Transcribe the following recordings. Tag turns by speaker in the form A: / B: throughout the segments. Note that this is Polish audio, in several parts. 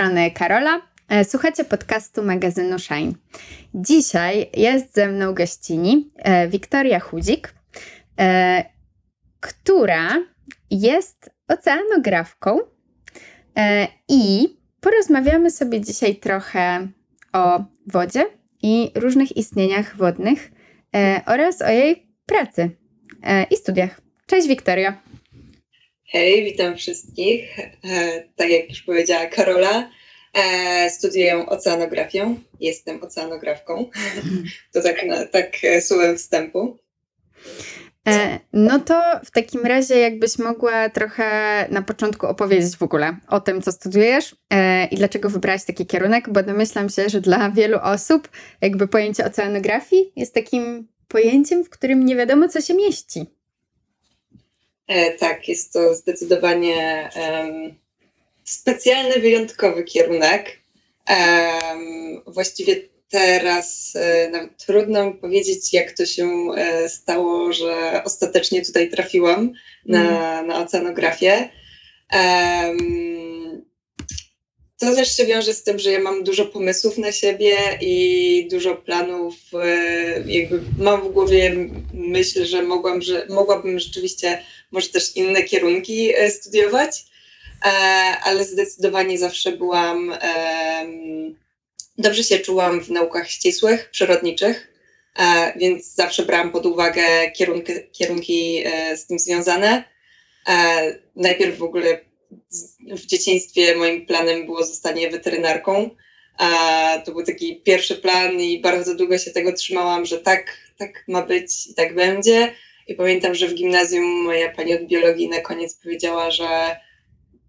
A: strony Karola. E, słuchacie podcastu magazynu Shine. Dzisiaj jest ze mną gościni e, Wiktoria Chudzik, e, która jest oceanografką i porozmawiamy sobie dzisiaj trochę o wodzie i różnych istnieniach wodnych oraz o jej pracy i studiach. Cześć Wiktoria.
B: Hej, witam wszystkich. Tak jak już powiedziała Karola, e, studiuję oceanografię. Jestem oceanografką. To tak, tak e, słowem wstępu.
A: No to w takim razie, jakbyś mogła trochę na początku opowiedzieć w ogóle o tym, co studiujesz i dlaczego wybrałaś taki kierunek, bo domyślam się, że dla wielu osób jakby pojęcie oceanografii jest takim pojęciem, w którym nie wiadomo, co się mieści.
B: E, tak, jest to zdecydowanie um, specjalny, wyjątkowy kierunek. Um, właściwie teraz e, nawet trudno mi powiedzieć, jak to się e, stało, że ostatecznie tutaj trafiłam na, mm. na oceanografię. Um, to też się wiąże z tym, że ja mam dużo pomysłów na siebie i dużo planów. Jakby mam w głowie myśl, że, mogłam, że mogłabym rzeczywiście może też inne kierunki e, studiować, e, ale zdecydowanie zawsze byłam, dobrze się czułam w naukach ścisłych, przyrodniczych, e, więc zawsze brałam pod uwagę kierunki, kierunki z tym związane. Najpierw w ogóle w dzieciństwie moim planem było zostanie weterynarką. To był taki pierwszy plan i bardzo długo się tego trzymałam, że tak, tak ma być i tak będzie. I pamiętam, że w gimnazjum moja pani od biologii na koniec powiedziała, że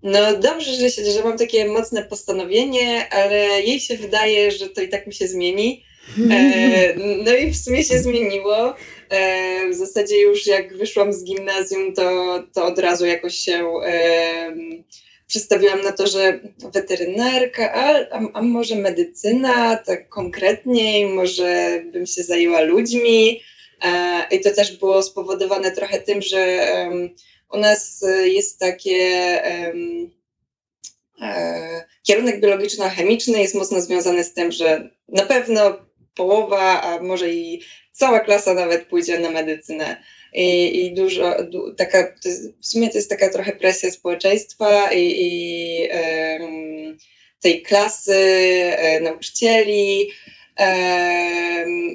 B: no dobrze, że, się, że mam takie mocne postanowienie, ale jej się wydaje, że to i tak mi się zmieni. E, no i w sumie się zmieniło. E, w zasadzie już jak wyszłam z gimnazjum, to, to od razu jakoś się e, przystawiłam na to, że weterynarka, a, a, a może medycyna, tak konkretniej, może bym się zajęła ludźmi. E, I to też było spowodowane trochę tym, że u nas jest takie e, kierunek biologiczno-chemiczny jest mocno związany z tym, że na pewno połowa, a może i cała klasa nawet pójdzie na medycynę. I, i dużo, du, taka, jest, w sumie to jest taka trochę presja społeczeństwa i, i um, tej klasy, e, nauczycieli,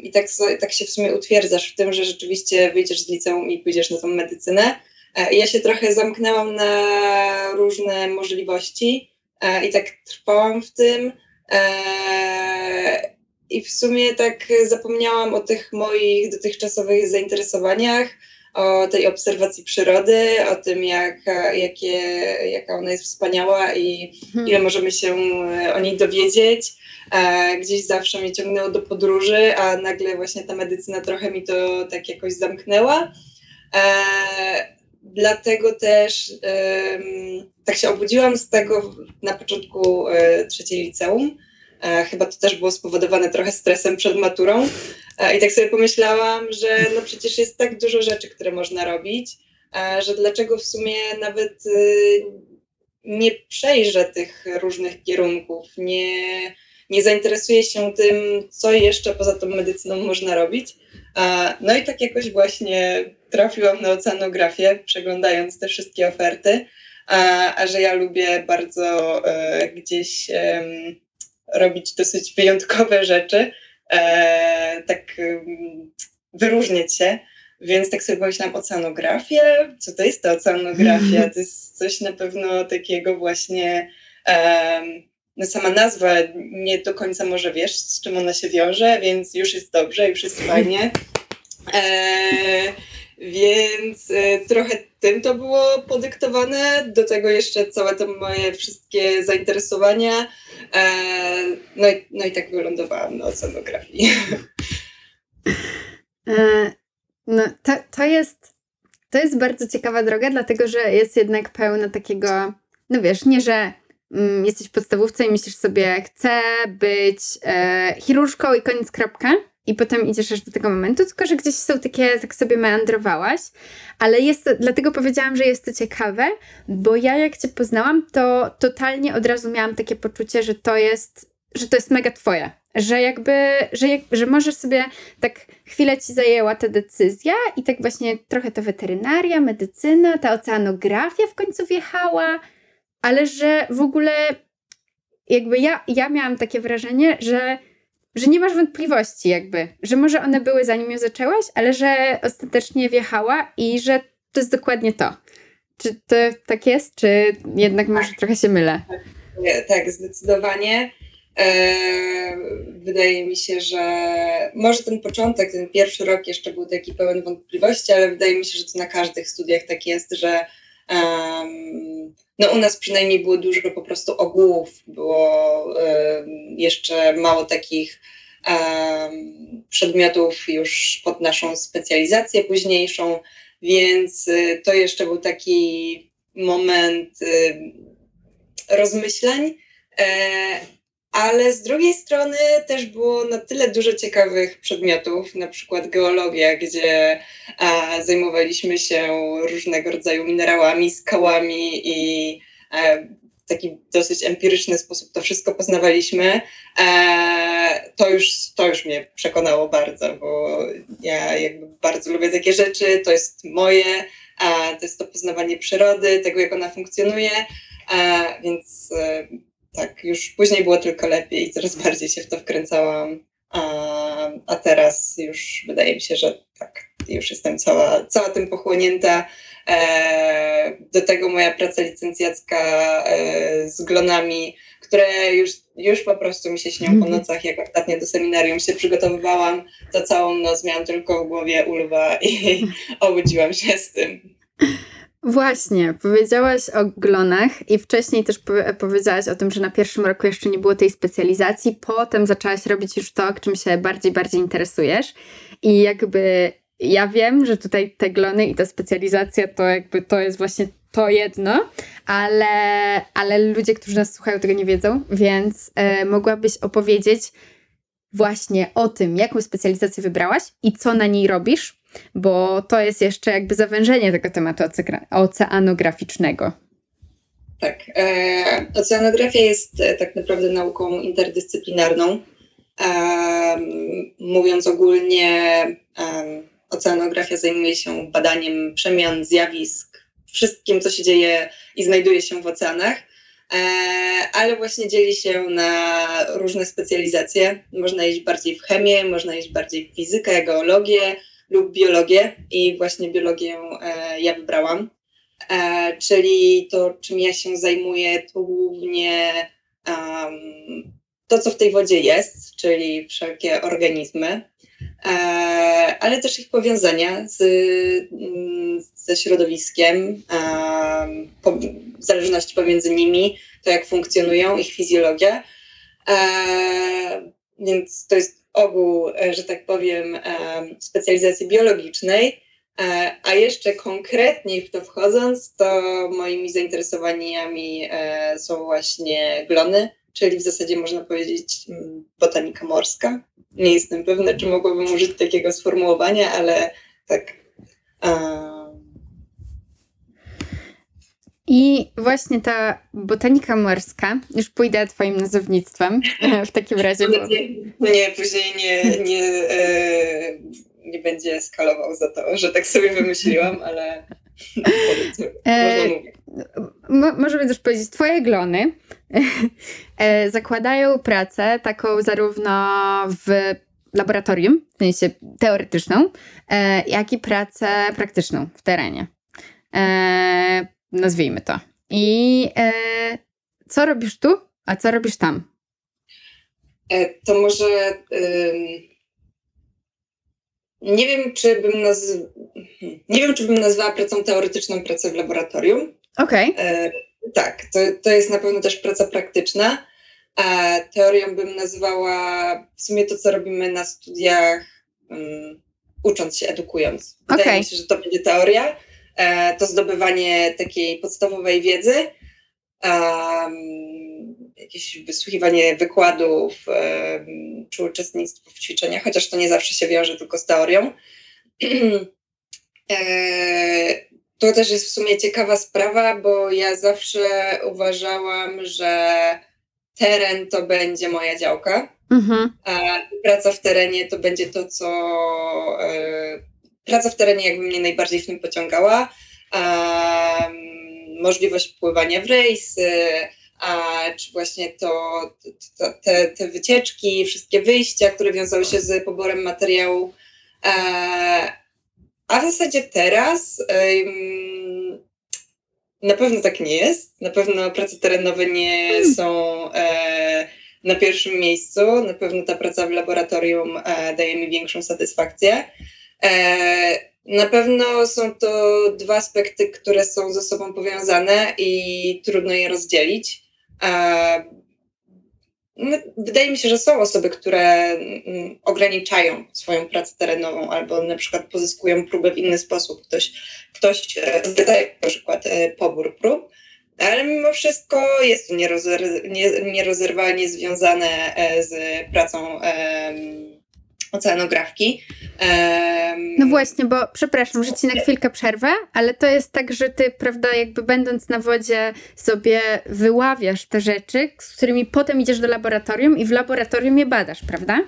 B: i tak, tak się w sumie utwierdzasz w tym, że rzeczywiście wyjdziesz z liceum i pójdziesz na tą medycynę. E, ja się trochę zamknęłam na różne możliwości e, i tak trwałam w tym. E, I w sumie tak zapomniałam o tych moich dotychczasowych zainteresowaniach, o tej obserwacji przyrody, o tym, jak, jakie, jaka ona jest wspaniała i hmm. ile możemy się o niej dowiedzieć. Gdzieś zawsze mnie ciągnęło do podróży, a nagle właśnie ta medycyna trochę mi to tak jakoś zamknęła. Dlatego też tak się obudziłam z tego na początku e, trzeciej liceum. E, chyba to też było spowodowane trochę stresem przed maturą. E, I tak sobie pomyślałam, że no przecież jest tak dużo rzeczy, które można robić, że dlaczego w sumie nawet y, nie przejrzę tych różnych kierunków, nie, nie zainteresuję się tym, co jeszcze poza tą medycyną można robić. No i tak jakoś właśnie trafiłam na oceanografię, przeglądając te wszystkie oferty, a, a że ja lubię bardzo e, gdzieś e, robić dosyć wyjątkowe rzeczy, e, tak e, wyróżniać się, więc tak sobie pomyślałam, oceanografię? Co to jest ta oceanografia? To jest coś na pewno takiego właśnie no sama nazwa nie do końca może wiesz, z czym ona się wiąże, więc już jest dobrze, już jest fajnie. Więc e, trochę tym to było podyktowane, do tego jeszcze całe to moje wszystkie zainteresowania. E, no, i, no i tak wylądowałam na oceanografii.
A: E, no to, to jest to jest bardzo ciekawa droga, dlatego że jest jednak pełna takiego, no wiesz, nie, że mm, jesteś w podstawówce i myślisz sobie, chcę być e, chirurżką i koniec kropka, i potem idziesz aż do tego momentu, tylko że gdzieś są takie, tak sobie meandrowałaś, ale jest to, dlatego powiedziałam, że jest to ciekawe, bo ja jak Cię poznałam, to totalnie od razu miałam takie poczucie, że to jest, że to jest mega Twoje, że jakby, że, jak, że możesz sobie tak chwilę ci zajęła ta decyzja i tak właśnie trochę to weterynaria, medycyna, ta oceanografia w końcu wjechała, ale że w ogóle jakby ja, ja miałam takie wrażenie, że, że nie masz wątpliwości jakby, że może one były zanim ją zaczęłaś, ale że ostatecznie wjechała i że to jest dokładnie to. Czy to tak jest, czy jednak może trochę się mylę?
B: Tak, zdecydowanie. Eee, wydaje mi się, że może ten początek, ten pierwszy rok jeszcze był taki pełen wątpliwości, ale wydaje mi się, że to na każdych studiach tak jest, że no u nas przynajmniej było dużo po prostu ogółów, było jeszcze mało takich przedmiotów już pod naszą specjalizację późniejszą, więc y, to jeszcze był taki moment y, rozmyślań. E, ale z drugiej strony też było na tyle dużo ciekawych przedmiotów, na przykład geologia, gdzie a, zajmowaliśmy się różnego rodzaju minerałami, skałami i e, w taki dosyć empiryczny sposób to wszystko poznawaliśmy. E, to, już, to już mnie przekonało bardzo, bo ja jakby bardzo lubię takie rzeczy, to jest moje, a, to jest to poznawanie przyrody, tego jak ona funkcjonuje, a, więc e, tak, już później było tylko lepiej, coraz bardziej się w to wkręcałam, a, a teraz już wydaje mi się, że tak, już jestem cała, cała tym pochłonięta. E, do tego moja praca licencjacka e, z glonami, które już, już po prostu mi się śnią po mhm. nocach, jak ostatnio do seminarium się przygotowywałam, to całą noc miałam tylko w głowie ulwa i obudziłam się z tym.
A: Właśnie, powiedziałaś o glonach i wcześniej też powiedziałaś o tym, że na pierwszym roku jeszcze nie było tej specjalizacji, potem zaczęłaś robić już to, czym się bardziej, bardziej interesujesz. I jakby ja wiem, że tutaj te glony i ta specjalizacja to jakby to jest właśnie to jedno, ale, ale ludzie, którzy nas słuchają tego nie wiedzą, więc e, mogłabyś opowiedzieć właśnie o tym, jaką specjalizację wybrałaś i co na niej robisz, bo to jest jeszcze jakby zawężenie tego tematu oceanograficznego.
B: Tak. E, oceanografia jest e, tak naprawdę nauką interdyscyplinarną. E, mówiąc ogólnie, e, oceanografia zajmuje się badaniem przemian, zjawisk, wszystkim, co się dzieje i znajduje się w oceanach, e, ale właśnie dzieli się na różne specjalizacje. Można iść bardziej w chemię, można iść bardziej w fizykę, geologię, lub biologię i właśnie biologię e, ja wybrałam. E, czyli to, czym ja się zajmuję, to głównie um, to, co w tej wodzie jest, czyli wszelkie organizmy, e, ale też ich powiązania z, mm, ze środowiskiem, po, zależności pomiędzy nimi, to jak funkcjonują, ich fizjologia. Więc to jest ogół, e, że tak powiem, e, specjalizacji biologicznej, e, a jeszcze konkretniej w to wchodząc, to moimi zainteresowaniami są właśnie glony, czyli w zasadzie można powiedzieć botanika morska. Nie jestem pewna, czy mogłabym użyć takiego sformułowania, ale tak.
A: I właśnie ta botanika morska, już pójdę Twoim nazewnictwem w takim razie.
B: Bo... Nie, nie, później nie, nie, e, nie będzie skalował za to, że tak sobie wymyśliłam, ale e,
A: Mo możemy też powiedzieć, Twoje glony e, zakładają pracę taką zarówno w laboratorium, w sensie teoretyczną, e, jak i pracę praktyczną w terenie. E, nazwijmy to. I e, co robisz tu, a co robisz tam?
B: E, to może nie wiem, czy bym naz... nie wiem, czy bym nazwała pracą teoretyczną pracę w laboratorium.
A: Okej. Okay.
B: E, tak, to, to jest na pewno też praca praktyczna. A teorią bym nazwała w sumie to, co robimy na studiach, um, ucząc się, edukując. Wydaje okay. mi się, że to będzie teoria. E, to zdobywanie takiej podstawowej wiedzy. Jakieś wysłuchiwanie wykładów czy uczestnictwo w ćwiczeniach, chociaż to nie zawsze się wiąże tylko z teorią. To też jest w sumie ciekawa sprawa, bo ja zawsze uważałam, że teren to będzie moja działka. Mhm. A praca w terenie to będzie to, co. E, praca w terenie jakby mnie najbardziej w tym pociągała. A, możliwość pływania w rejsy, a, czy właśnie to, to, te, te wycieczki, wszystkie wyjścia, które wiązały się z poborem materiału. A, a w zasadzie teraz na pewno tak nie jest. Na pewno prace terenowe nie hmm. są e, na pierwszym miejscu. Na pewno ta praca w laboratorium e, daje mi większą satysfakcję. E, na pewno są to dwa aspekty, które są ze sobą powiązane i trudno je rozdzielić. E, wydaje mi się, że są osoby, które mm, ograniczają swoją pracę terenową albo na przykład pozyskują próbę w inny sposób. Ktoś, ktoś e, zdaje na przykład pobór prób, ale mimo wszystko jest to nierozerwalnie związane z pracą oceanografki.
A: No właśnie, bo przepraszam, że ci na chwilkę przerwę, ale to jest tak, że ty, prawda, jakby będąc na wodzie sobie wyławiasz te rzeczy, z którymi potem idziesz do laboratorium i w laboratorium je badasz, prawda?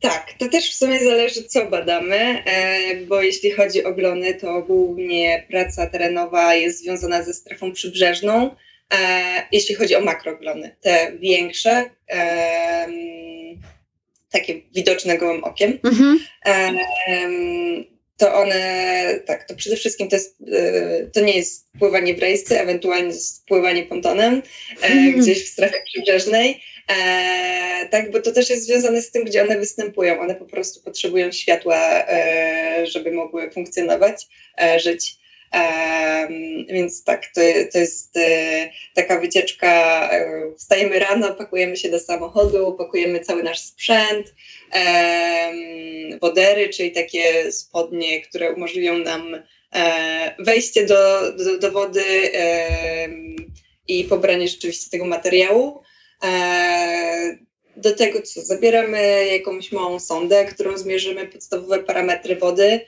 B: Tak, to też w sumie zależy, co badamy, e, bo jeśli chodzi o glony, to głównie praca terenowa jest związana ze strefą przybrzeżną. E, jeśli chodzi o makroglony, te większe, takie widoczne gołym okiem. Mhm. To one, tak, to przede wszystkim to, jest, e, to nie jest pływanie w rejsce, ewentualnie pływanie pontonem e, mhm. gdzieś w strefie przybrzeżnej. E, tak, bo to też jest związane z tym, gdzie one występują. One po prostu potrzebują światła, żeby mogły funkcjonować, żyć. Więc tak, to, to jest e, taka wycieczka. E, wstajemy rano, pakujemy się do samochodu, pakujemy cały nasz sprzęt, wodery, czyli takie spodnie, które umożliwią nam e, wejście do, do, do wody i pobranie rzeczywiście tego materiału. E, do tego, co zabieramy jakąś małą sondę, którą zmierzymy podstawowe parametry wody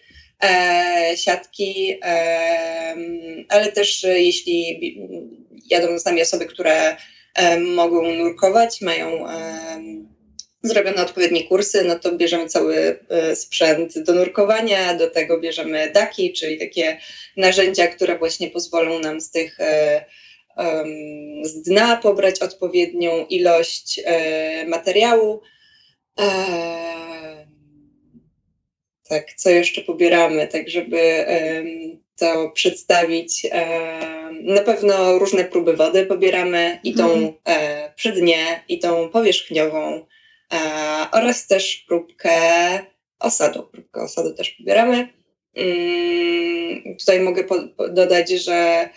B: siatki, e, ale też e, jeśli jadą z nami osoby, które e, mogą nurkować, mają zrobione odpowiednie kursy, no to bierzemy cały e, sprzęt do nurkowania, do tego bierzemy daki, czyli takie narzędzia, które właśnie pozwolą nam z tych z dna pobrać odpowiednią ilość materiału. Tak, co jeszcze pobieramy, tak żeby to przedstawić. Na pewno różne próby wody pobieramy i tą przy dnie, i tą powierzchniową e, oraz też próbkę osadu. Próbkę osadu też pobieramy. Mm, tutaj mogę dodać, że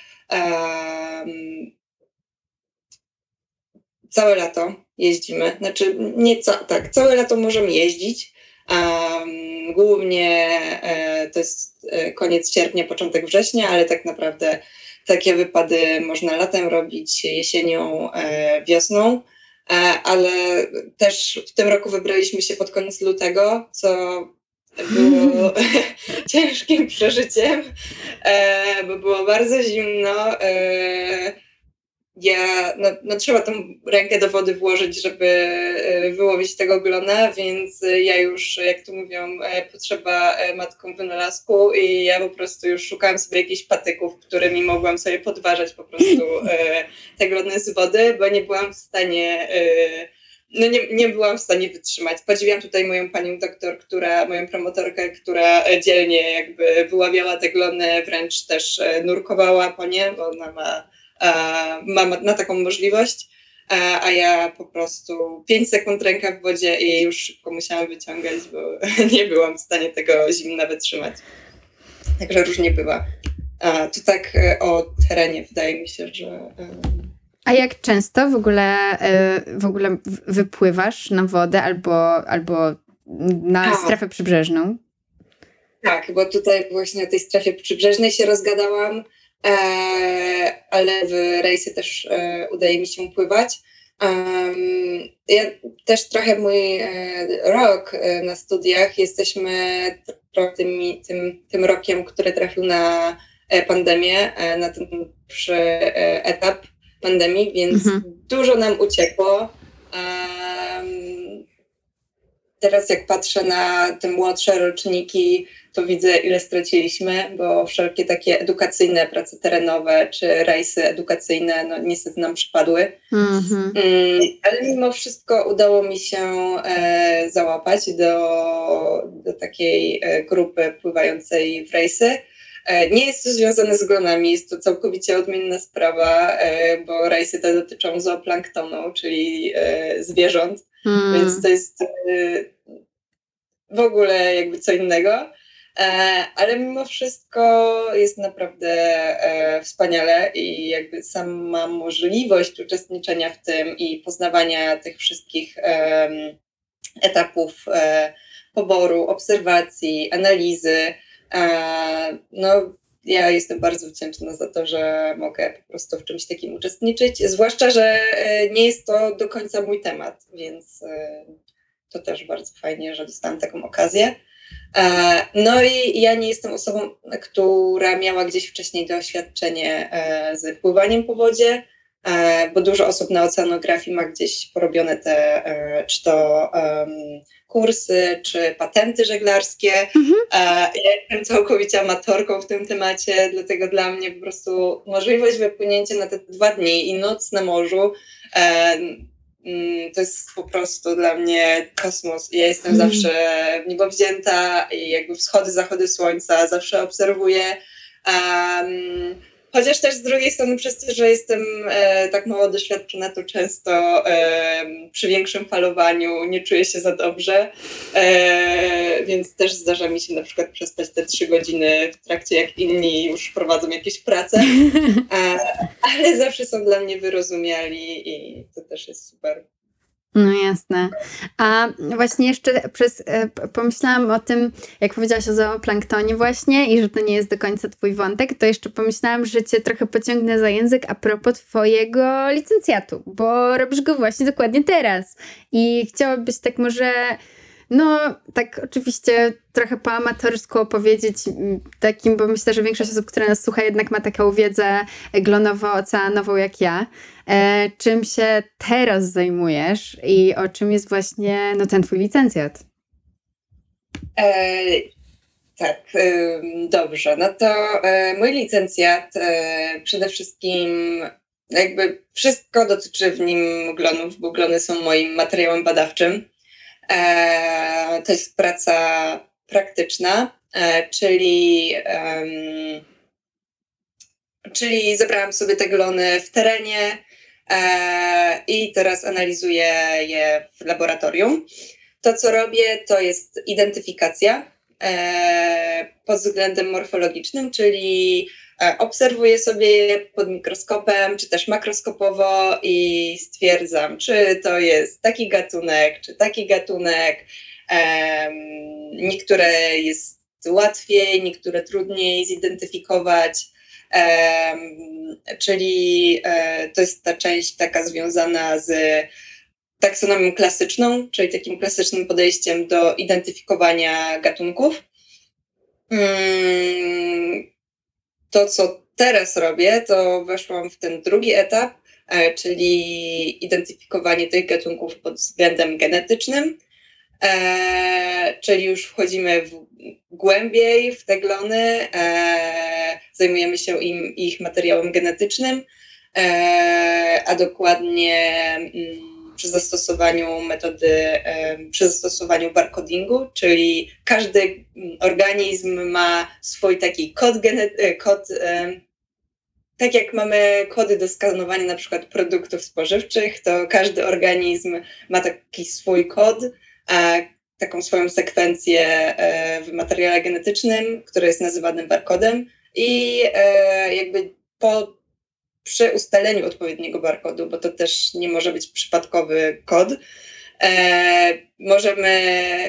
B: całe lato jeździmy. Znaczy, nie ca tak, całe lato możemy jeździć. Um, głównie e, to jest e, koniec sierpnia, początek września, ale tak naprawdę takie wypady można latem robić, jesienią, e, wiosną. Ale też w tym roku wybraliśmy się pod koniec lutego, co było ciężkim przeżyciem, bo było bardzo zimno. E, ja, no, no, trzeba tą rękę do wody włożyć, żeby e, wyłowić tego glona, więc ja już, jak tu mówią, e, potrzeba e, matką wynalazku i ja po prostu już szukałam sobie jakichś patyków, którymi mogłam sobie podważać po prostu te glony z wody, bo nie byłam w stanie no nie, nie byłam w stanie wytrzymać. Podziwiam tutaj moją panią doktor, która, moją promotorkę, która dzielnie jakby wyławiała te glony, wręcz też nurkowała po nie, bo ona ma mam na taką możliwość, a ja po prostu 5 sekund ręka w wodzie i już szybko musiałam wyciągać, bo nie byłam w stanie tego zimna wytrzymać. Także różnie bywa. To tak e, o terenie wydaje mi się, że. E,
A: a jak często w ogóle, e, w ogóle wypływasz na wodę albo, albo na A. strefę przybrzeżną?
B: Tak, bo tutaj właśnie o tej strefie przybrzeżnej się rozgadałam. Ale w rejsy też udaje mi się pływać. Ja też trochę mój rok na studiach jesteśmy tym, tym, tym rokiem, który trafił na pandemię, na ten przy etap pandemii, więc mhm. dużo nam uciekło. Teraz jak patrzę na te młodsze roczniki, to widzę, ile straciliśmy, bo wszelkie takie edukacyjne prace terenowe czy rejsy edukacyjne no, niestety nam przypadły. Mm-hmm. Ale mimo wszystko udało mi się e, załapać do, do takiej e, grupy pływającej w rejsy. E, nie jest to związane z glonami, jest to całkowicie odmienna sprawa, e, bo rejsy te dotyczą zooplanktonu, czyli zwierząt, mm. więc to jest w ogóle jakby co innego. Ale mimo wszystko jest naprawdę wspaniale i jakby sama możliwość uczestniczenia w tym i poznawania tych wszystkich etapów poboru, obserwacji, analizy, no, ja jestem bardzo wdzięczna za to, że mogę po prostu w czymś takim uczestniczyć, zwłaszcza, że e, nie jest to do końca mój temat, więc e, to też bardzo fajnie, że dostałam taką okazję. E, no i ja nie jestem osobą, która miała gdzieś wcześniej doświadczenie z pływaniem po wodzie, bo dużo osób na oceanografii ma gdzieś porobione te, czy to kursy czy patenty żeglarskie. Mhm. Ja jestem całkowicie amatorką w tym temacie, dlatego dla mnie po prostu możliwość wypłynięcia na te dwa dni i noc na morzu to jest po prostu dla mnie kosmos. Ja jestem mhm. zawsze w niebo wzięta i jakby wschody, zachody słońca zawsze obserwuję. Um, Chociaż też z drugiej strony przez to, że jestem e, tak mało doświadczona, to często e, przy większym falowaniu nie czuję się za dobrze, e, więc też zdarza mi się na przykład przespać te trzy godziny w trakcie jak inni już prowadzą jakieś prace, ale zawsze są dla mnie wyrozumiali i to też jest super.
A: No jasne. A właśnie jeszcze przez, e, pomyślałam o tym, jak powiedziałaś o zooplanktonie właśnie i że to nie jest do końca twój wątek, to jeszcze pomyślałam, że cię trochę pociągnę za język a propos twojego licencjatu, bo robisz go właśnie dokładnie teraz. I chciałabyś tak może no, tak oczywiście trochę po amatorsku opowiedzieć takim, bo myślę, że większość osób, która nas słucha, jednak ma taką wiedzę glonowo-oceanową jak ja. E, czym się teraz zajmujesz i o czym jest właśnie no, ten twój licencjat?
B: E, tak, e, dobrze. No to e, mój licencjat e, przede wszystkim jakby wszystko dotyczy w nim glonów, bo glony są moim materiałem badawczym. E, to jest praca praktyczna, e, czyli, czyli zebrałam sobie te glony w terenie e, i teraz analizuję je w laboratorium. To, co robię, to jest identyfikacja pod względem morfologicznym, czyli obserwuję sobie pod mikroskopem, czy też makroskopowo i stwierdzam, czy to jest taki gatunek, czy taki gatunek. Niektóre jest łatwiej, niektóre trudniej zidentyfikować. Czyli e, to jest ta część taka związana z taksonomią klasyczną, czyli takim klasycznym podejściem do identyfikowania gatunków. To, co teraz robię, to weszłam w ten drugi etap, e, czyli identyfikowanie tych gatunków pod względem genetycznym, e, czyli już wchodzimy w, głębiej w te glony, e, zajmujemy się im, ich materiałem genetycznym, a dokładnie mm, przy zastosowaniu metody, przy zastosowaniu barcodingu, czyli każdy mm, organizm ma swój taki kod, e, kod tak jak mamy kody do skanowania na przykład produktów spożywczych, to każdy organizm ma taki swój kod, taką swoją sekwencję e, w materiale genetycznym, który jest nazywany barkodem i e, jakby po przy ustaleniu odpowiedniego barkodu, bo to też nie może być przypadkowy kod, e, możemy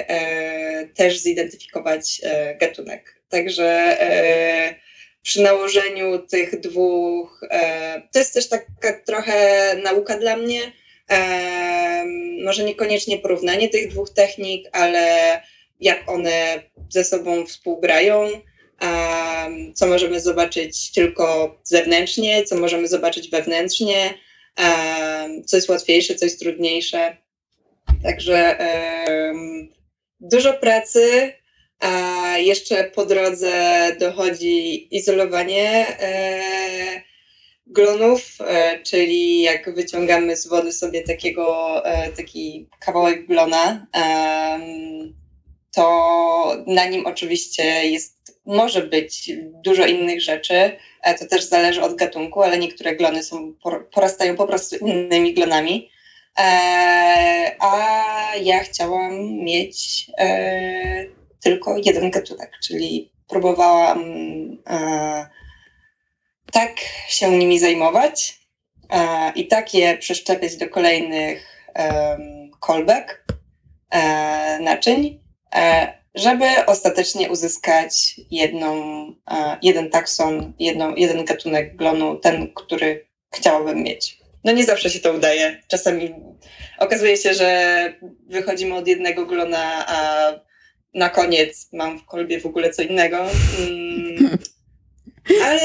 B: e, też zidentyfikować e, gatunek. Także e, przy nałożeniu tych dwóch, e, to jest też taka trochę nauka dla mnie, e, może niekoniecznie porównanie tych dwóch technik, ale jak one ze sobą współgrają, co możemy zobaczyć tylko zewnętrznie, co możemy zobaczyć wewnętrznie, co jest łatwiejsze, co jest trudniejsze. Także dużo pracy, a jeszcze po drodze dochodzi izolowanie e, glonów, e, czyli jak wyciągamy z wody sobie takiego, e, taki kawałek glona, to na nim oczywiście jest, może być dużo innych rzeczy. To też zależy od gatunku, ale niektóre glony są, porastają po prostu innymi glonami. A ja chciałam mieć tylko jeden gatunek, czyli próbowałam e, tak się nimi zajmować e, i tak je przeszczepiać do kolejnych e, kolbek, e, naczyń, e, żeby ostatecznie uzyskać jedną, e, jeden takson, jedną, jeden gatunek glonu, ten, który chciałabym mieć. No nie zawsze się to udaje. Czasami okazuje się, że wychodzimy od jednego glona, a na koniec mam w kolbie w ogóle co innego. Mm, ale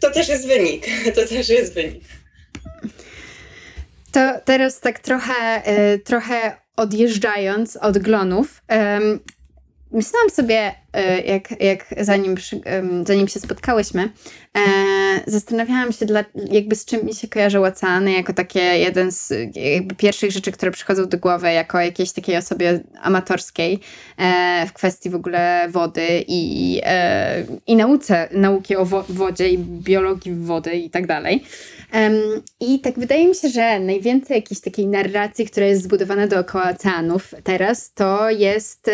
B: to też jest wynik. To też jest wynik.
A: To teraz tak trochę, y, trochę odjeżdżając od glonów, myślałam sobie, jak, jak zanim, zanim się spotkałyśmy, e, zastanawiałam się, dla, jakby z czym mi się kojarzą oceany, jako takie jeden z pierwszych rzeczy, które przychodzą do głowy, jako jakiejś takiej osobie amatorskiej e, w kwestii w ogóle wody i, i nauce, nauki o wodzie i biologii wody i tak dalej. I tak wydaje mi się, że najwięcej jakiejś takiej narracji, która jest zbudowana dookoła oceanów teraz, to jest,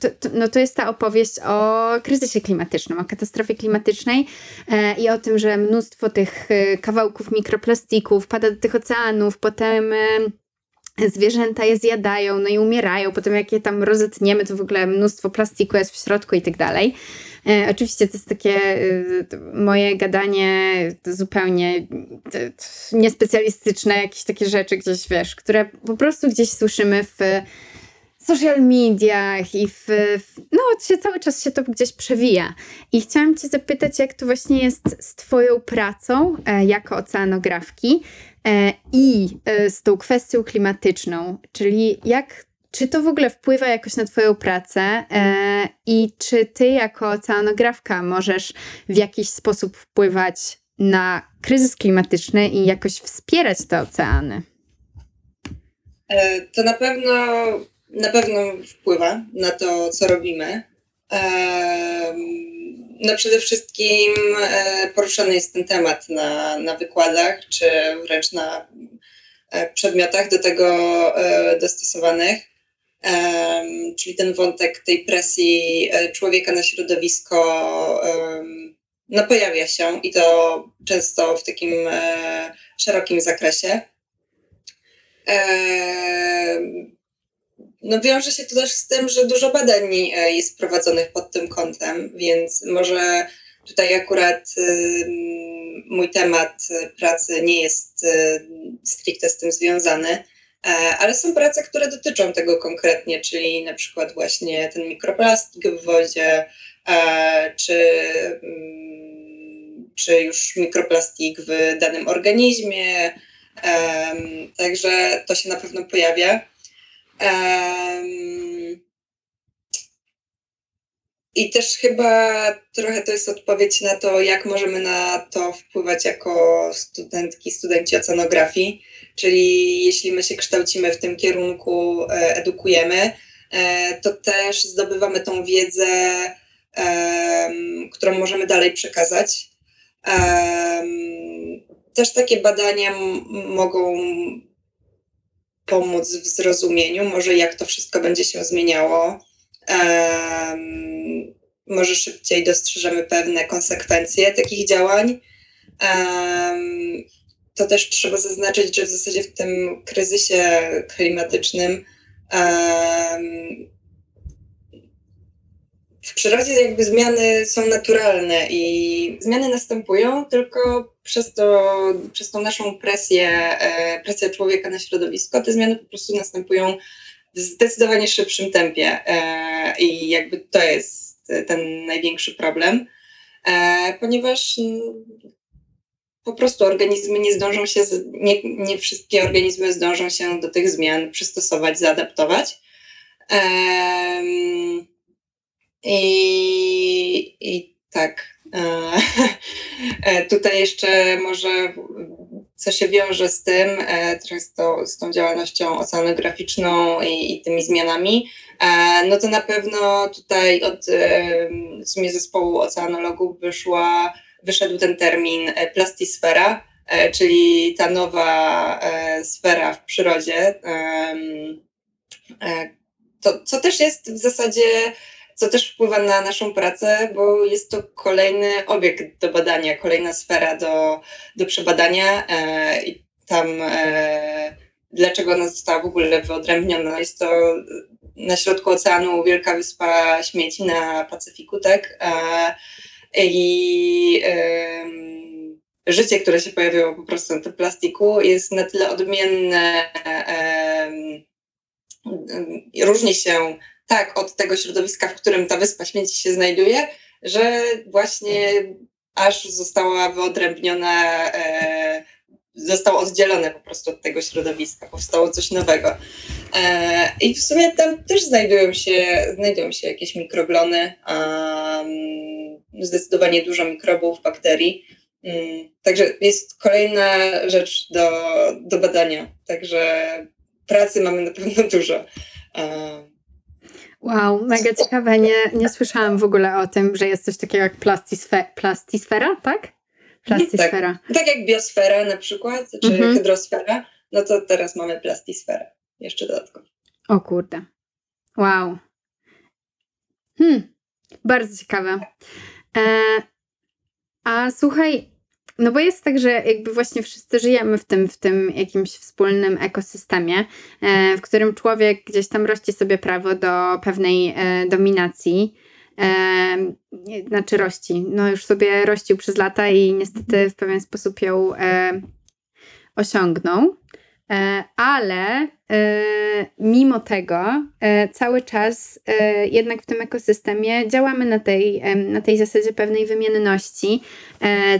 A: to, to, no to jest ta opowieść o kryzysie klimatycznym, o katastrofie klimatycznej e, i o tym, że mnóstwo tych e, kawałków mikroplastików pada do tych oceanów, potem e, zwierzęta je zjadają, no i umierają, potem jak je tam rozetniemy, to w ogóle mnóstwo plastiku jest w środku i tak dalej. Oczywiście to jest takie moje gadanie zupełnie niespecjalistyczne, jakieś takie rzeczy gdzieś, wiesz, które po prostu gdzieś słyszymy w social mediach i w, w, no się, cały czas się to gdzieś przewija. I chciałam cię zapytać, jak to właśnie jest z twoją pracą e, jako oceanografki e, i e, z tą kwestią klimatyczną, czyli jak czy to w ogóle wpływa jakoś na Twoją pracę e, i czy Ty jako oceanografka możesz w jakiś sposób wpływać na kryzys klimatyczny i jakoś wspierać te oceany?
B: E, to na pewno, na pewno wpływa na to, co robimy. No przede wszystkim e, poruszany jest ten temat na, na wykładach, czy wręcz na e, przedmiotach do tego e, dostosowanych czyli ten wątek tej presji człowieka na środowisko no, pojawia się i to często w takim szerokim zakresie. No, wiąże się to też z tym, że dużo badań e, jest prowadzonych pod tym kątem, więc może tutaj akurat mój temat pracy nie jest stricte z tym związany, E, ale są prace, które dotyczą tego konkretnie, czyli na przykład właśnie ten mikroplastik w wodzie, e, czy, mm, czy już mikroplastik w danym organizmie. Także to się na pewno pojawia. I też chyba trochę to jest odpowiedź na to, jak możemy na to wpływać jako studentki, studenci oceanografii. Czyli jeśli my się kształcimy w tym kierunku, e, edukujemy, e, to też zdobywamy tą wiedzę, którą możemy dalej przekazać. Też takie badania mogą pomóc w zrozumieniu, może jak to wszystko będzie się zmieniało. Może szybciej dostrzeżemy pewne konsekwencje takich działań to też trzeba zaznaczyć, że w zasadzie w tym kryzysie klimatycznym w przyrodzie jakby zmiany są naturalne i zmiany następują, tylko przez, to, przez tą naszą presję, e, presję człowieka na środowisko, te zmiany po prostu następują w zdecydowanie szybszym tempie e, i jakby to jest ten największy problem, e, ponieważ po prostu organizmy nie zdążą się, nie, nie wszystkie organizmy zdążą się do tych zmian przystosować, zaadaptować. I, i tak. E, tutaj jeszcze może co się wiąże z tym, e, trochę z, to, z tą działalnością oceanograficzną i, i, tymi zmianami, e, no to na pewno tutaj od w sumie zespołu oceanologów wyszła, wyszedł ten termin plastisfera, czyli ta nowa sfera w przyrodzie, to, co też jest w zasadzie co też wpływa na naszą pracę, bo jest to kolejny obiekt do badania, kolejna sfera do, do przebadania. E, I tam e, dlaczego ona została w ogóle wyodrębniona? Jest to na środku oceanu wielka wyspa śmieci na Pacyfiku, tak? E, I życie, które się pojawiło po prostu na tym plastiku jest na tyle odmienne, różni się tak od tego środowiska, w którym ta wyspa śmieci się znajduje, że właśnie aż została wyodrębniona, e, zostało oddzielone po prostu od tego środowiska, powstało coś nowego. E, I w sumie tam też znajdują się, znajdują się jakieś mikroglony, zdecydowanie dużo mikrobów, bakterii. Um, także jest kolejna rzecz do, do badania. Także pracy mamy na pewno dużo. Um,
A: Wow, mega ciekawe. Nie, nie słyszałam w ogóle o tym, że jest coś takiego jak plastisfe plastisfera, tak?
B: Plastisfera. Tak, tak jak biosfera na przykład, czy mhm. hydrosfera, no to teraz mamy plastisferę jeszcze dodatkowo.
A: O kurde. Wow. Hmm, bardzo ciekawe. E, a słuchaj, no bo jest tak, że jakby właśnie wszyscy żyjemy w tym, w tym jakimś wspólnym ekosystemie, e, w którym człowiek gdzieś tam rości sobie prawo do pewnej e, dominacji. E, znaczy rości, no już sobie rościł przez lata i niestety w pewien sposób ją osiągnął. E, ale e, mimo tego e, cały czas jednak w tym ekosystemie działamy na tej, na tej zasadzie pewnej wymienności.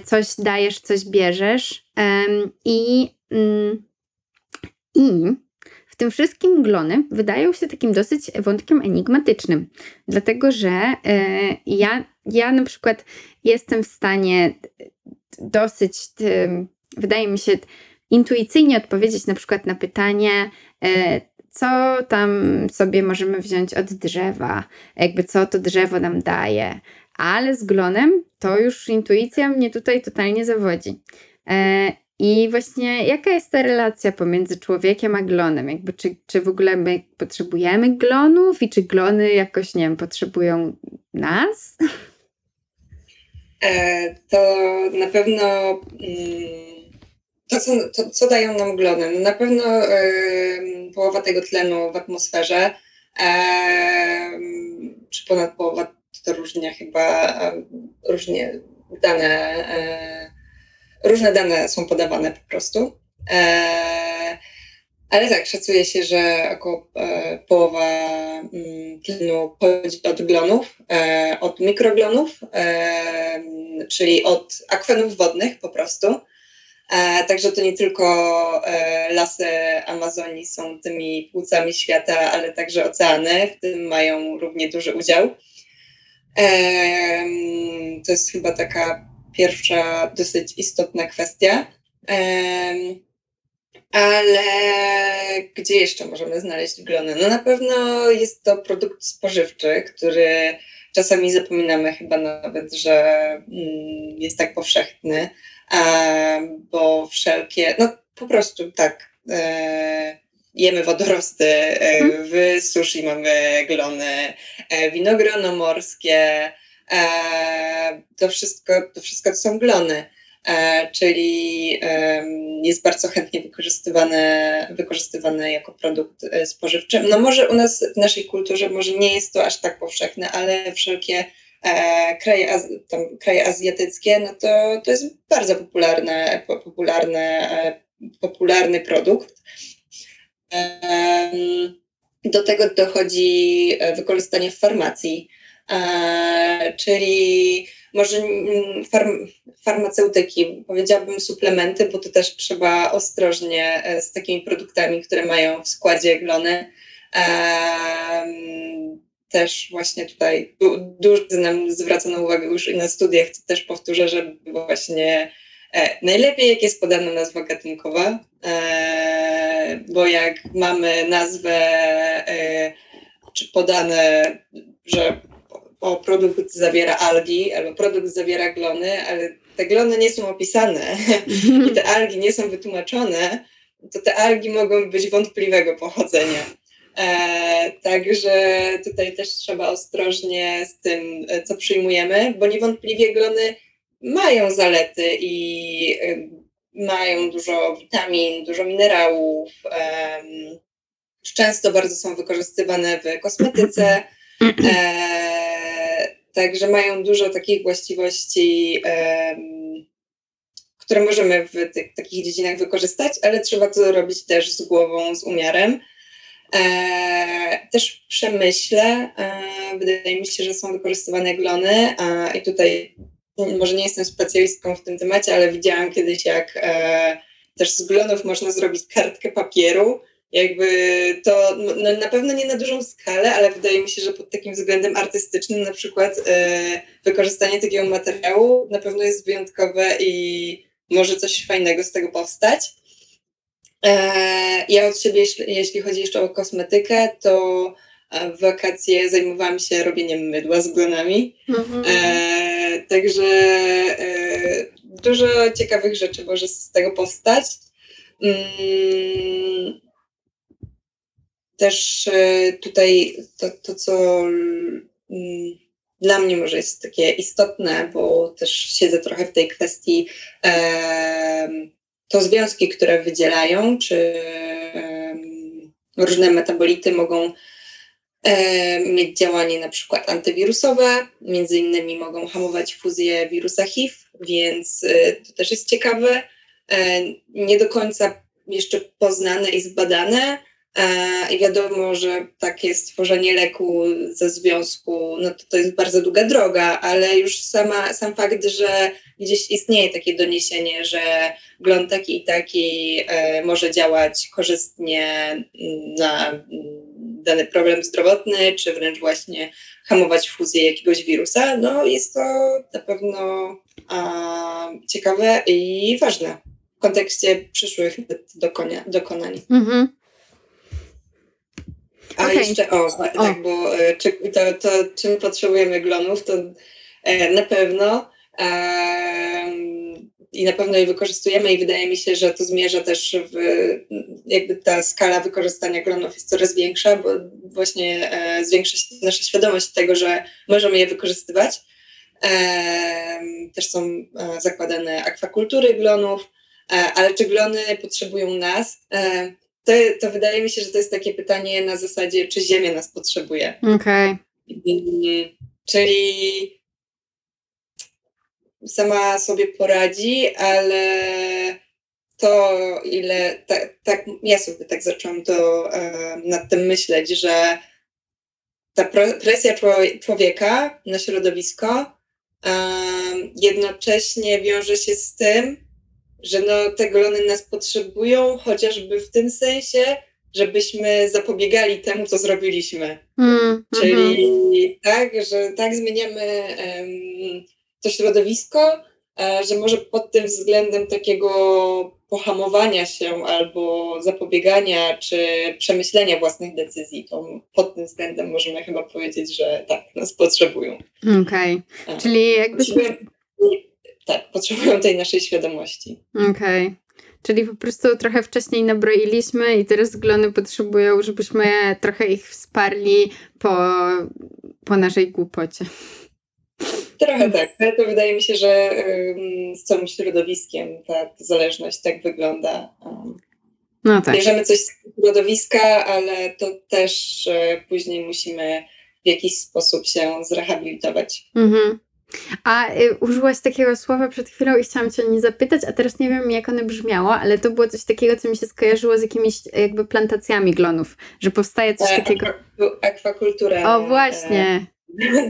A: Coś dajesz, coś bierzesz i, mm, i w tym wszystkim glony wydają się takim dosyć wątkiem enigmatycznym, dlatego że ja, ja na przykład jestem w stanie dosyć, wydaje mi się, intuicyjnie odpowiedzieć na przykład na pytanie, e, co tam sobie możemy wziąć od drzewa, jakby co to drzewo nam daje. Ale z glonem to już intuicja mnie tutaj totalnie zawodzi. E, I właśnie jaka jest ta relacja pomiędzy człowiekiem a glonem? Jakby czy, czy w ogóle my potrzebujemy glonów i czy glony jakoś, nie wiem, potrzebują nas?
B: E, to na pewno. To, co, to, co dają nam glony? No na pewno połowa tego tlenu w atmosferze, czy ponad połowa, to różnie chyba, różnie dane, różne dane są podawane po prostu. Ale tak, szacuje się, że około połowa mm, tlenu pochodzi od glonów, od mikroglonów, czyli od akwenów wodnych po prostu. E, także to nie tylko e, lasy Amazonii są tymi płucami świata, ale także oceany, w tym mają równie duży udział. To jest chyba taka pierwsza dosyć istotna kwestia. Ale gdzie jeszcze możemy znaleźć glony? No na pewno jest to produkt spożywczy, który czasami zapominamy chyba nawet, że mm, jest tak powszechny bo wszelkie, no po prostu tak, e, jemy wodorosty, e, mhm. w sushi mamy glony, e, winogrono morskie, to wszystko, to wszystko to są glony. czyli jest bardzo chętnie wykorzystywany, wykorzystywany jako produkt spożywczy. No może u nas w naszej kulturze może nie jest to aż tak powszechne, ale wszelkie kraje, tam, kraje azjatyckie, no to, to jest bardzo popularne, popularne, popularny produkt. Do tego dochodzi wykorzystanie w farmacji, czyli może mm, farm, farmaceutyki, powiedziałabym suplementy, bo to też trzeba ostrożnie e, z takimi produktami, które mają w składzie glony. Też właśnie tutaj dużo nam zwracano uwagę już i na studiach, to też powtórzę, że właśnie e, najlepiej jak jest podana nazwa gatunkowa, e, bo jak mamy nazwę czy podane, że o produkt zawiera algi albo produkt zawiera glony, ale te glony nie są opisane i te algi nie są wytłumaczone, to te algi mogą być wątpliwego pochodzenia. E, także tutaj też trzeba ostrożnie z tym, e, co przyjmujemy, bo niewątpliwie glony mają zalety i e, mają dużo witamin, dużo minerałów. E, często bardzo są wykorzystywane w kosmetyce. Także mają dużo takich właściwości, które możemy w tych, takich dziedzinach wykorzystać, ale trzeba to robić też z głową, z umiarem. E, też w przemyśle e, wydaje mi się, że są wykorzystywane glony a, i tutaj może nie jestem specjalistką w tym temacie, ale widziałam kiedyś, jak e, też z glonów można zrobić kartkę papieru jakby to no, na pewno nie na dużą skalę, ale wydaje mi się, że pod takim względem artystycznym na przykład wykorzystanie takiego materiału na pewno jest wyjątkowe i może coś fajnego z tego powstać. E, ja od siebie, jeśli, jeśli chodzi jeszcze o kosmetykę, to w wakacje zajmowałam się robieniem mydła z glonami. Mhm. E, także e, dużo ciekawych rzeczy może z tego powstać. Mm, też e, tutaj to, to co mm, dla mnie może jest takie istotne, bo też siedzę trochę w tej kwestii, to związki, które wydzielają, czy różne metabolity mogą mieć działanie na przykład antywirusowe, między innymi mogą hamować fuzję wirusa HIV, więc e, to też jest ciekawe. E, nie do końca jeszcze poznane i zbadane, I wiadomo, że takie stworzenie leku ze związku, no to, to jest bardzo długa droga, ale już sama, sam fakt, że gdzieś istnieje takie doniesienie, że glon taki i taki e, może działać korzystnie na dany problem zdrowotny, czy wręcz właśnie hamować fuzję jakiegoś wirusa, no jest to na pewno a, ciekawe i ważne w kontekście przyszłych dokonań. Mhm. A okay. jeszcze, o, tak, o. bo e, czy, to, to, czym potrzebujemy glonów, to e, na pewno e, i na pewno je wykorzystujemy i wydaje mi się, że to zmierza też w, jakby ta skala wykorzystania glonów jest coraz większa, bo właśnie zwiększa się nasza świadomość tego, że możemy je wykorzystywać. Też są zakładane akwakultury glonów, ale czy glony potrzebują nas? To, to wydaje mi się, że to jest takie pytanie na zasadzie, czy Ziemia nas potrzebuje.
A: Okej.
B: Okay. Czyli sama sobie poradzi, ale to ile, tak, tak ja sobie tak zaczęłam to e, nad tym myśleć, że ta presja człowieka na środowisko e, jednocześnie wiąże się z tym, że no, te glony nas potrzebują, chociażby w tym sensie, żebyśmy zapobiegali temu, co zrobiliśmy. Mm, Czyli mm. tak, że tak zmieniamy um, to środowisko, e, że może pod tym względem takiego pohamowania się albo zapobiegania czy przemyślenia własnych decyzji, to pod tym względem możemy chyba powiedzieć, że tak, nas potrzebują.
A: Okej, okay. czyli jakbyśmy
B: tak, potrzebują tej naszej świadomości.
A: Okej. Okay. Czyli po prostu trochę wcześniej nabroiliśmy i teraz glony potrzebują, żebyśmy trochę ich wsparli po, po naszej głupocie.
B: trochę tak. To wydaje mi się, że z całym środowiskiem ta, ta zależność tak wygląda. No tak. Bierzemy coś z środowiska, ale to też później musimy w jakiś sposób się zrehabilitować. Mhm.
A: A y, użyłaś takiego słowa przed chwilą i chciałam Cię o nie zapytać, a teraz nie wiem jak ono brzmiało, ale to było coś takiego, co mi się skojarzyło z jakimiś jakby plantacjami glonów, że powstaje coś e, takiego.
B: Akwakultura.
A: O, właśnie.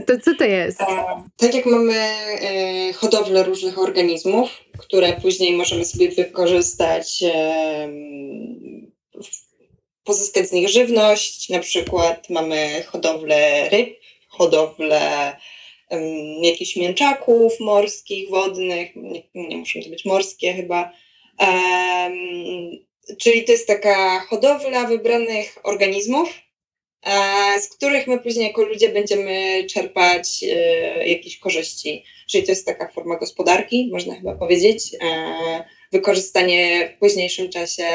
A: To co to jest? A,
B: tak jak mamy e, hodowlę różnych organizmów, które później możemy sobie wykorzystać, e, pozyskać z nich żywność, na przykład mamy hodowlę ryb, hodowlę jakichś mięczaków morskich, wodnych, nie, nie muszą to być morskie chyba. Czyli to jest taka hodowla wybranych organizmów, e, z których my później jako ludzie będziemy czerpać e, jakieś korzyści. Czyli to jest taka forma gospodarki, można chyba powiedzieć. E, wykorzystanie w późniejszym czasie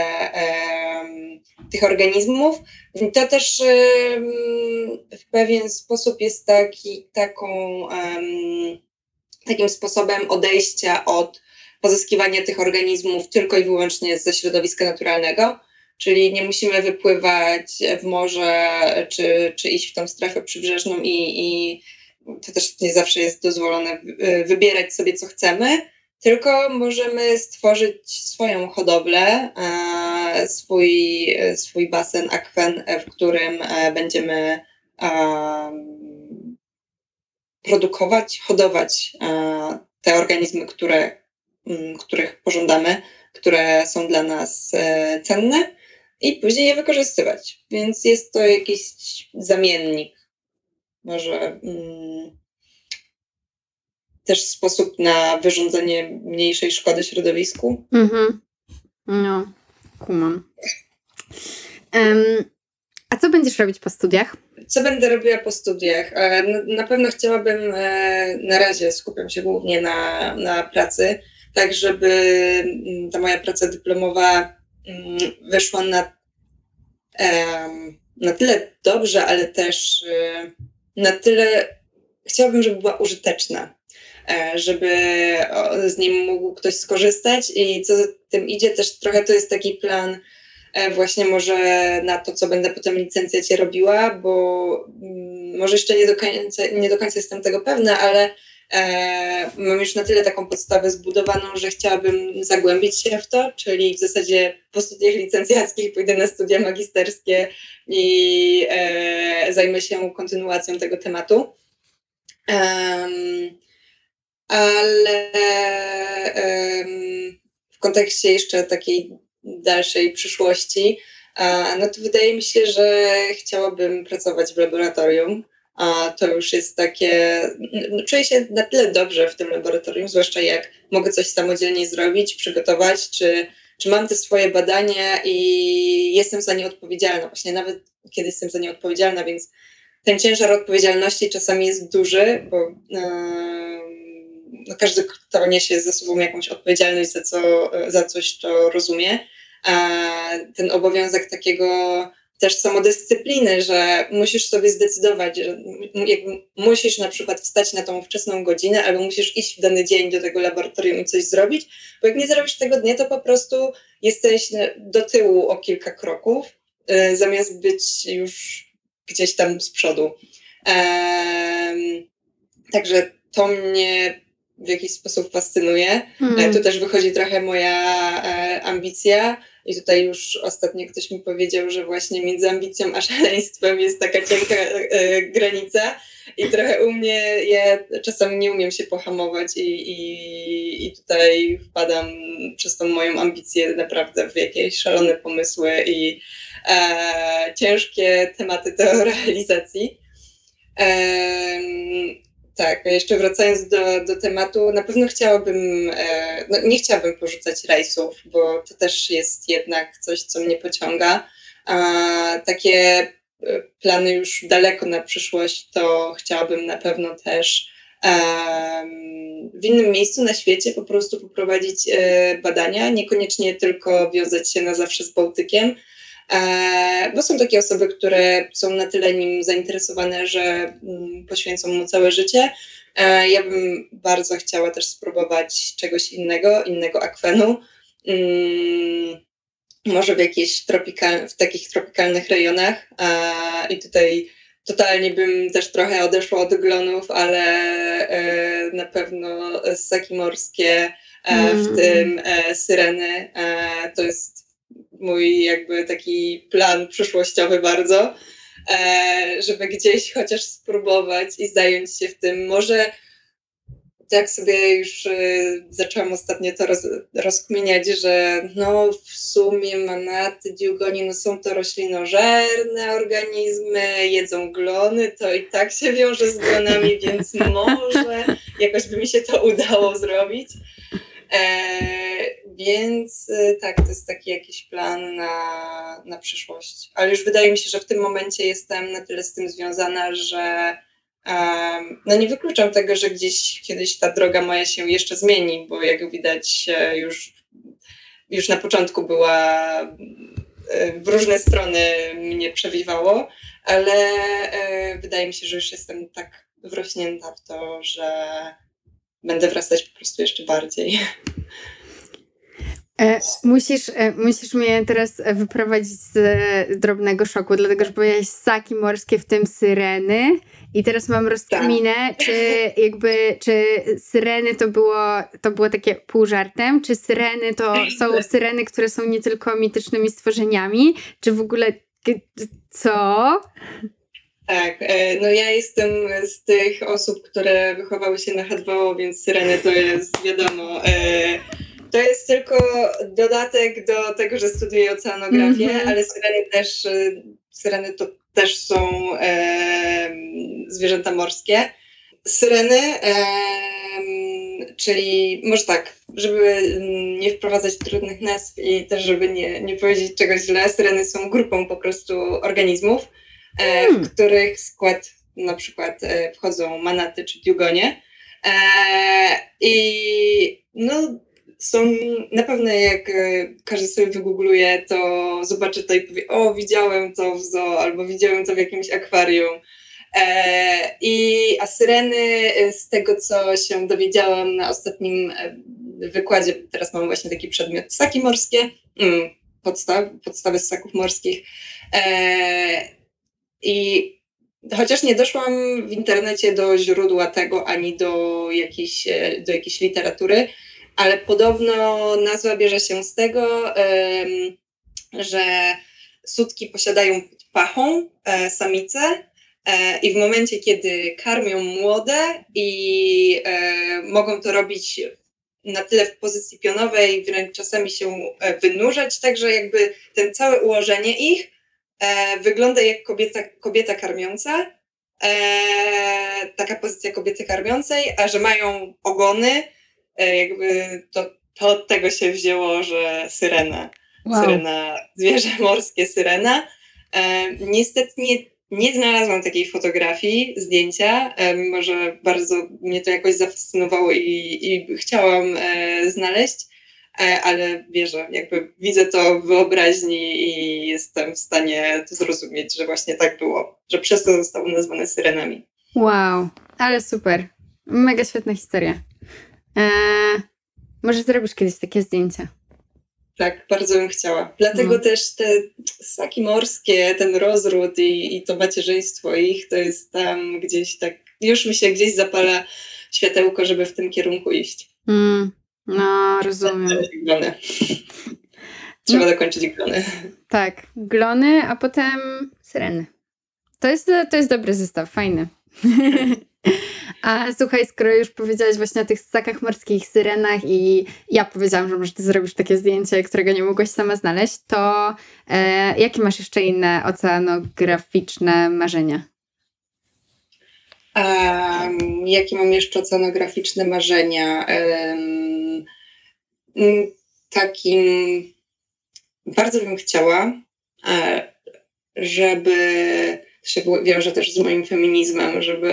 B: tych organizmów. To też w pewien sposób jest taki, taką, takim sposobem odejścia od pozyskiwania tych organizmów tylko i wyłącznie ze środowiska naturalnego. Czyli nie musimy wypływać w morze czy, czy iść w tą strefę przybrzeżną i, i to też nie zawsze jest dozwolone wybierać sobie, co chcemy, tylko możemy stworzyć swoją hodowlę, e, swój, swój basen, akwen, w którym e, będziemy produkować, hodować e, te organizmy, które, których pożądamy, które są dla nas cenne i później je wykorzystywać. Więc jest to jakiś zamiennik. Może też sposób na wyrządzenie mniejszej szkody środowisku. Mhm.
A: No, kumam. Um, a co będziesz robić po studiach?
B: Co będę robiła po studiach? E, na pewno chciałabym, e, na razie skupiam się głównie na, na pracy, tak żeby mm, ta moja praca dyplomowa mm, wyszła na, na tyle dobrze, ale też e, na tyle chciałabym, żeby była użyteczna żeby z nim mógł ktoś skorzystać i co za tym idzie też trochę to jest taki plan e, właśnie może na to, co będę potem licencjacie robiła, bo mm, może jeszcze nie do końca, nie do końca jestem tego pewna, ale e, mam już na tyle taką podstawę zbudowaną, że chciałabym zagłębić się w to, czyli w zasadzie po studiach licencjackich pójdę na studia magisterskie i e, zajmę się kontynuacją tego tematu. Um, ale w kontekście jeszcze takiej dalszej przyszłości, no to wydaje mi się, że chciałabym pracować w laboratorium. A to już jest takie. No, czuję się na tyle dobrze w tym laboratorium, zwłaszcza jak mogę coś samodzielnie zrobić, przygotować, czy, czy mam te swoje badania i jestem za nie odpowiedzialna. Właśnie nawet kiedy jestem za nie odpowiedzialna, więc ten ciężar odpowiedzialności czasami jest duży, bo. Yy, no każdy, kto niesie ze sobą jakąś odpowiedzialność za, co, za coś, to rozumie. A ten obowiązek takiego też samodyscypliny, że musisz sobie zdecydować, że musisz na przykład wstać na tą wczesną godzinę, albo musisz iść w dany dzień do tego laboratorium i coś zrobić, bo jak nie zrobisz tego dnia, to po prostu jesteś do tyłu o kilka kroków, y, zamiast być już gdzieś tam z przodu. Także to mnie w jakiś sposób fascynuje. Mm. Tu też wychodzi trochę moja e, ambicja. I tutaj już ostatnio ktoś mi powiedział, że właśnie między ambicją a szaleństwem jest taka cienka e, e, granica. I trochę u mnie, ja czasami nie umiem się pohamować i, i, i tutaj wpadam przez tą moją ambicję naprawdę w jakieś szalone pomysły i e, ciężkie tematy do realizacji. E, tak, jeszcze wracając do, do tematu, na pewno chciałabym, e, no nie chciałabym porzucać rejsów, bo to też jest jednak coś, co mnie pociąga. A takie e, plany już daleko na przyszłość, to chciałabym na pewno też w innym miejscu na świecie po prostu poprowadzić e, badania, niekoniecznie tylko wiązać się na zawsze z Bałtykiem, bo są takie osoby, które są na tyle nim zainteresowane, że mm, poświęcą mu całe życie. E, ja bym bardzo chciała też spróbować czegoś innego, innego akwenu. Mm, może w jakichś tropikal, w takich tropikalnych rejonach. I tutaj totalnie bym też trochę odeszła od glonów, ale e, na pewno ssaki morskie, e, w mm. tym syreny, to jest mój jakby taki plan przyszłościowy bardzo. E, żeby gdzieś chociaż spróbować i zająć się w tym. Może tak sobie już e, zaczęłam ostatnio to roz, rozkminiać, że no w sumie manaty, diugoni, no są to roślinożerne organizmy, jedzą glony, to i tak się wiąże z glonami, więc może jakoś by mi się to udało zrobić. E, więc e, tak, to jest taki jakiś plan na, na przyszłość. Ale już wydaje mi się, że w tym momencie jestem na tyle z tym związana, że um, no nie wykluczam tego, że gdzieś kiedyś ta droga moja się jeszcze zmieni, bo jak widać e, już, już na początku była w różne strony mnie przewiwało, ale e, wydaje mi się, że już jestem tak wrośnięta w to, że będę wrastać po prostu jeszcze bardziej.
A: E, musisz, e, musisz mnie teraz wyprowadzić z drobnego szoku, dlatego że powiedziałeś ssaki morskie, w tym syreny. I teraz mam rozkminę, tak. czy jakby, czy syreny to było, to było takie pół żartem, czy syreny to są syreny, które są nie tylko mitycznymi stworzeniami, czy w ogóle co?
B: Tak, e, no ja jestem z tych osób, które wychowały się na H2O, więc syreny to jest wiadomo. To jest tylko dodatek do tego, że studiuję oceanografię, mm -hmm. ale syreny też, e, syreny to też są e, zwierzęta morskie. Syreny, e, czyli może tak, żeby nie wprowadzać trudnych nazw i też żeby nie, nie powiedzieć czegoś źle, syreny są grupą po prostu organizmów E, w hmm. których skład na przykład e, wchodzą manaty czy diugonie. E, I no, są na pewno jak każdy sobie wygoogluje, to zobaczy to i powie, o widziałem to w zoo albo widziałem to w jakimś akwarium. I a syreny, z tego co się dowiedziałam na ostatnim wykładzie, teraz mam właśnie taki przedmiot, ssaki morskie, mm, podstaw, podstawy ssaków morskich. I chociaż nie doszłam w internecie do źródła tego ani do jakiejś, e, do jakiejś literatury, ale podobno nazwa bierze się z tego, że sutki posiadają pachą e, samice e, i w momencie, kiedy karmią młode i mogą to robić na tyle w pozycji pionowej, wręcz czasami się wynurzać, także jakby ten całe ułożenie ich e, wygląda jak kobieta, kobieta karmiąca, e, taka pozycja kobiety karmiącej, a że mają ogony, e, jakby to, to od tego się wzięło, że syrena, wow. syrena, zwierzę morskie syrena. E, niestety nie, nie znalazłam takiej fotografii, zdjęcia, e, mimo że bardzo mnie to jakoś zafascynowało i, i chciałam e, znaleźć. E, ale wierzę, jakby widzę to w wyobraźni i jestem w stanie zrozumieć, że właśnie tak było, że przez to zostały nazwane syrenami.
A: Wow, ale super. Mega świetna historia. Eee, może zrobisz kiedyś takie zdjęcia.
B: Tak, bardzo bym chciała. Dlatego no. też te ssaki morskie, ten rozród i, i to macierzyństwo ich, to jest tam gdzieś tak, już mi się gdzieś zapala światełko, żeby w tym kierunku iść.
A: Mm. No, rozumiem.
B: Glony. Trzeba no. dokończyć glony.
A: Tak, glony, a potem syreny. To jest, to jest dobry zestaw, fajny. A słuchaj, skoro już powiedziałaś właśnie o tych ssakach morskich, syrenach i ja powiedziałam, że może ty zrobisz takie zdjęcie, którego nie mogłaś sama znaleźć, to e, jakie masz jeszcze inne oceanograficzne marzenia?
B: Um, jakie mam jeszcze oceanograficzne marzenia? Um, takim bardzo bym chciała, e, żeby to się wiąże też z moim feminizmem, żeby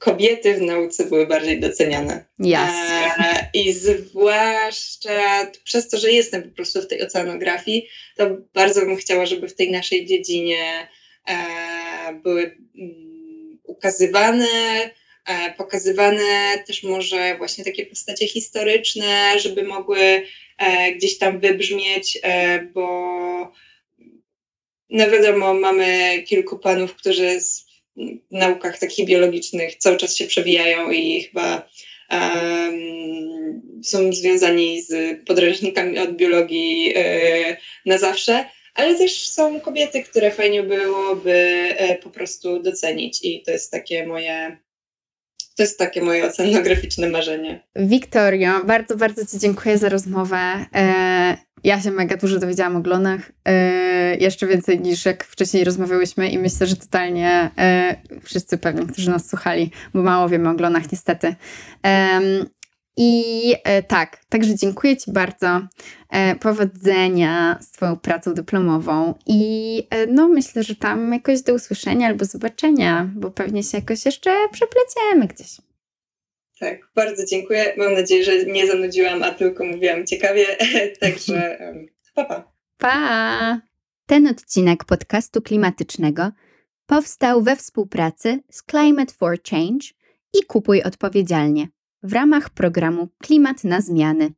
B: kobiety w nauce były bardziej doceniane.
A: Jasne.
B: E, I zwłaszcza przez to, że jestem po prostu w tej oceanografii, to bardzo bym chciała, żeby w tej naszej dziedzinie e, były mm, ukazywane, e, pokazywane też może właśnie takie postacie historyczne, żeby mogły gdzieś tam wybrzmieć, bo no wiadomo, mamy kilku panów, którzy naukach takich biologicznych cały czas się przewijają i chyba um, są związani z podręcznikami od biologii e, na zawsze, ale też są kobiety, które fajnie byłoby e, po prostu docenić i to jest takie moje to jest takie moje oceanograficzne marzenie.
A: Wiktorio, bardzo, bardzo Ci dziękuję za rozmowę. E, ja się mega dużo dowiedziałam o glonach, e, jeszcze więcej niż jak wcześniej rozmawiałyśmy i myślę, że totalnie e, wszyscy pewnie, którzy nas słuchali, bo mało wiemy o glonach niestety. I e, tak, także dziękuję Ci bardzo. E, powodzenia z Twoją pracą dyplomową i e, no myślę, że tam jakoś do usłyszenia albo zobaczenia, bo pewnie się jakoś jeszcze przepleciemy gdzieś.
B: Tak, bardzo dziękuję. Mam nadzieję, że nie zanudziłam, a tylko mówiłam ciekawie. Także pa, pa.
A: Pa! Ten odcinek podcastu klimatycznego powstał we współpracy z Climate for Change i Kupuj Odpowiedzialnie w ramach programu Klimat na Zmiany